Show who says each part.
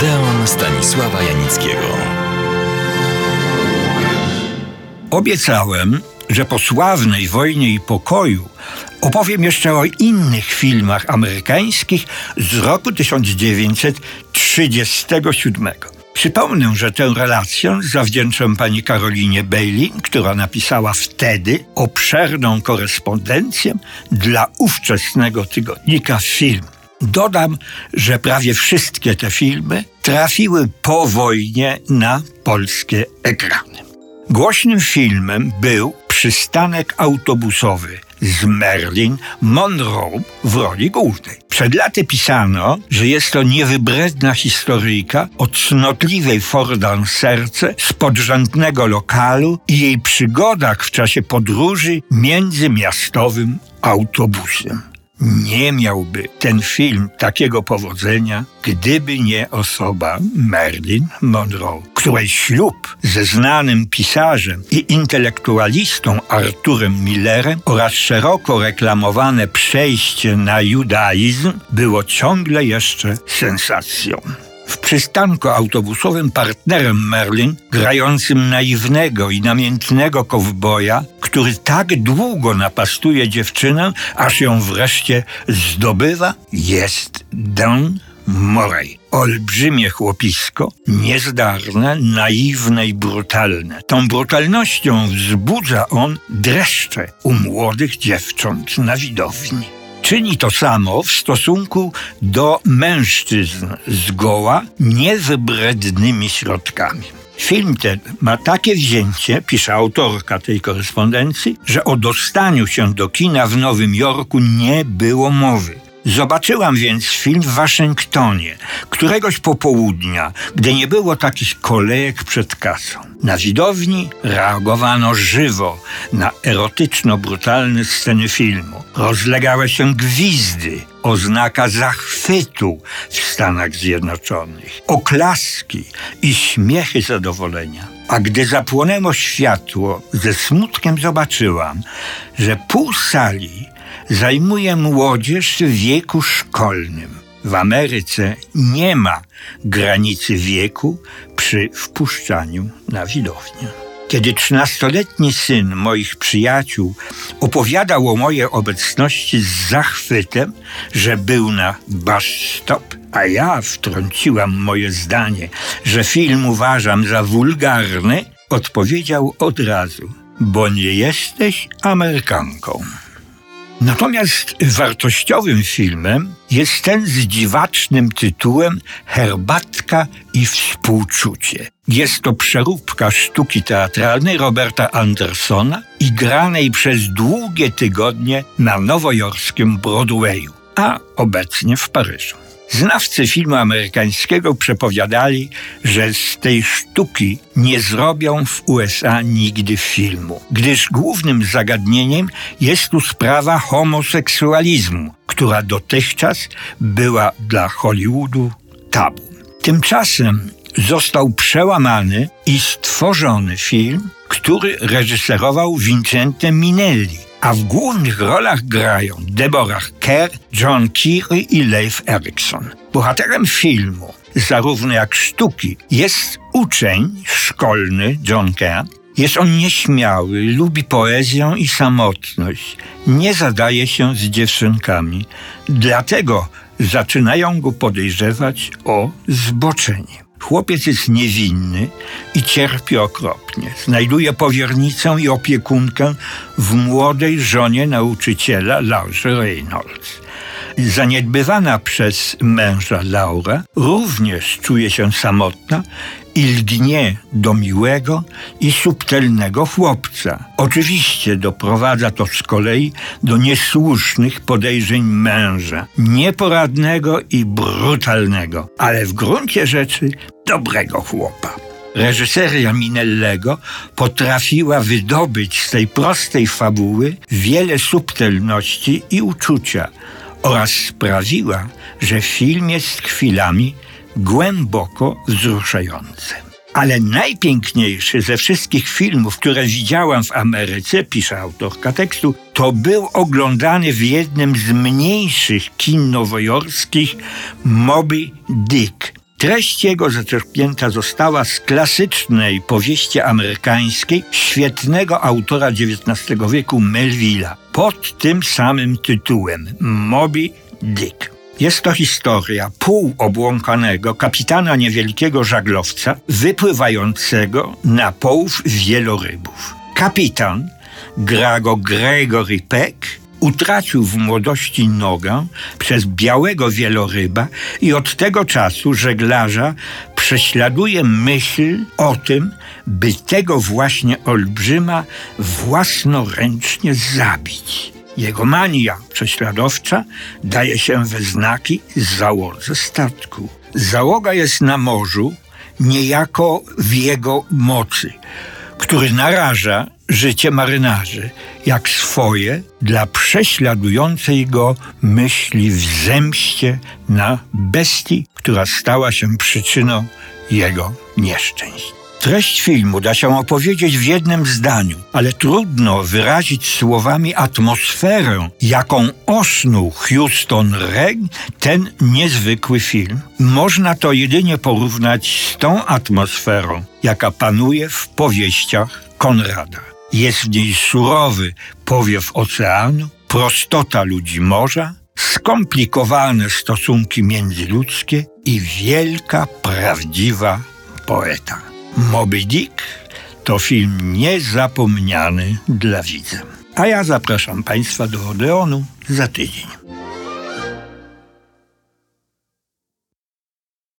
Speaker 1: Odeon Stanisława Janickiego.
Speaker 2: Obiecałem, że po sławnej wojnie i pokoju opowiem jeszcze o innych filmach amerykańskich z roku 1937. Przypomnę, że tę relację zawdzięczam pani Karolinie Bailey, która napisała wtedy obszerną korespondencję dla ówczesnego tygodnika Film. Dodam, że prawie wszystkie te filmy trafiły po wojnie na polskie ekrany. Głośnym filmem był przystanek autobusowy z Merlin Monroe w roli głównej. Przed laty pisano, że jest to niewybredna historyjka o cnotliwej Fordan serce z podrzędnego lokalu i jej przygodach w czasie podróży międzymiastowym autobusem. Nie miałby ten film takiego powodzenia, gdyby nie osoba Marilyn Monroe, której ślub ze znanym pisarzem i intelektualistą Arturem Millerem oraz szeroko reklamowane przejście na judaizm było ciągle jeszcze sensacją. W przystanku autobusowym partnerem Merlin, grającym naiwnego i namiętnego kowboja, który tak długo napastuje dziewczynę, aż ją wreszcie zdobywa, jest Dan Murray. Olbrzymie chłopisko, niezdarne, naiwne i brutalne. Tą brutalnością wzbudza on dreszcze u młodych dziewcząt na widowni. Czyni to samo w stosunku do mężczyzn zgoła niewybrednymi środkami. Film ten ma takie wzięcie, pisze autorka tej korespondencji, że o dostaniu się do kina w Nowym Jorku nie było mowy. Zobaczyłam więc film w Waszyngtonie, któregoś popołudnia, gdy nie było takich kolejek przed kasą. Na widowni reagowano żywo na erotyczno-brutalne sceny filmu. Rozlegały się gwizdy, oznaka zachwytu w Stanach Zjednoczonych, oklaski i śmiechy zadowolenia. A gdy zapłonęło światło, ze smutkiem zobaczyłam, że pół sali zajmuje młodzież w wieku szkolnym. W Ameryce nie ma granicy wieku przy wpuszczaniu na widownię. Kiedy trzynastoletni syn moich przyjaciół opowiadał o mojej obecności z zachwytem, że był na bus stop, a ja wtrąciłam moje zdanie, że film uważam za wulgarny, odpowiedział od razu, bo nie jesteś Amerykanką. Natomiast wartościowym filmem jest ten z dziwacznym tytułem Herbatka i współczucie. Jest to przeróbka sztuki teatralnej Roberta Andersona i granej przez długie tygodnie na nowojorskim Broadwayu, a obecnie w Paryżu. Znawcy filmu amerykańskiego przepowiadali, że z tej sztuki nie zrobią w USA nigdy filmu, gdyż głównym zagadnieniem jest tu sprawa homoseksualizmu, która dotychczas była dla Hollywoodu tabu. Tymczasem został przełamany i stworzony film, który reżyserował Vincente Minelli, a w głównych rolach grają Deborah Kerr, John Keary i Leif Erikson. Bohaterem filmu, zarówno jak sztuki, jest uczeń szkolny John Kerr. Jest on nieśmiały, lubi poezję i samotność, nie zadaje się z dziewczynkami, dlatego zaczynają go podejrzewać o zboczenie. Chłopiec jest niewinny i cierpi okropnie. Znajduje powiernicę i opiekunkę w młodej żonie nauczyciela Laurze Reynolds. Zaniedbywana przez męża Laura również czuje się samotna i lgnie do miłego i subtelnego chłopca. Oczywiście doprowadza to z kolei do niesłusznych podejrzeń męża, nieporadnego i brutalnego, ale w gruncie rzeczy dobrego chłopa. Reżyseria Minellego potrafiła wydobyć z tej prostej fabuły wiele subtelności i uczucia oraz sprawiła, że film jest chwilami głęboko wzruszający. Ale najpiękniejszy ze wszystkich filmów, które widziałam w Ameryce, pisze autorka tekstu, to był oglądany w jednym z mniejszych kin nowojorskich Moby Dick. Treść jego zaczerpnięta została z klasycznej powieści amerykańskiej świetnego autora XIX wieku Melvilla pod tym samym tytułem Moby Dick. Jest to historia półobłąkanego kapitana niewielkiego żaglowca wypływającego na połów wielorybów. Kapitan gra go Gregory Peck utracił w młodości nogę przez białego wieloryba i od tego czasu żeglarza prześladuje myśl o tym, by tego właśnie olbrzyma własnoręcznie zabić. Jego mania prześladowcza daje się we znaki załodze statku. Załoga jest na morzu niejako w jego mocy, który naraża życie marynarzy, jak swoje dla prześladującej go myśli w zemście na bestii, która stała się przyczyną jego nieszczęść. Treść filmu da się opowiedzieć w jednym zdaniu, ale trudno wyrazić słowami atmosferę, jaką osnuł Houston Reg ten niezwykły film. Można to jedynie porównać z tą atmosferą, jaka panuje w powieściach Konrada. Jest w niej surowy powiew oceanu, prostota ludzi morza, skomplikowane stosunki międzyludzkie i wielka, prawdziwa poeta. Moby Dick to film niezapomniany dla widza. A ja zapraszam Państwa do Odeonu za tydzień.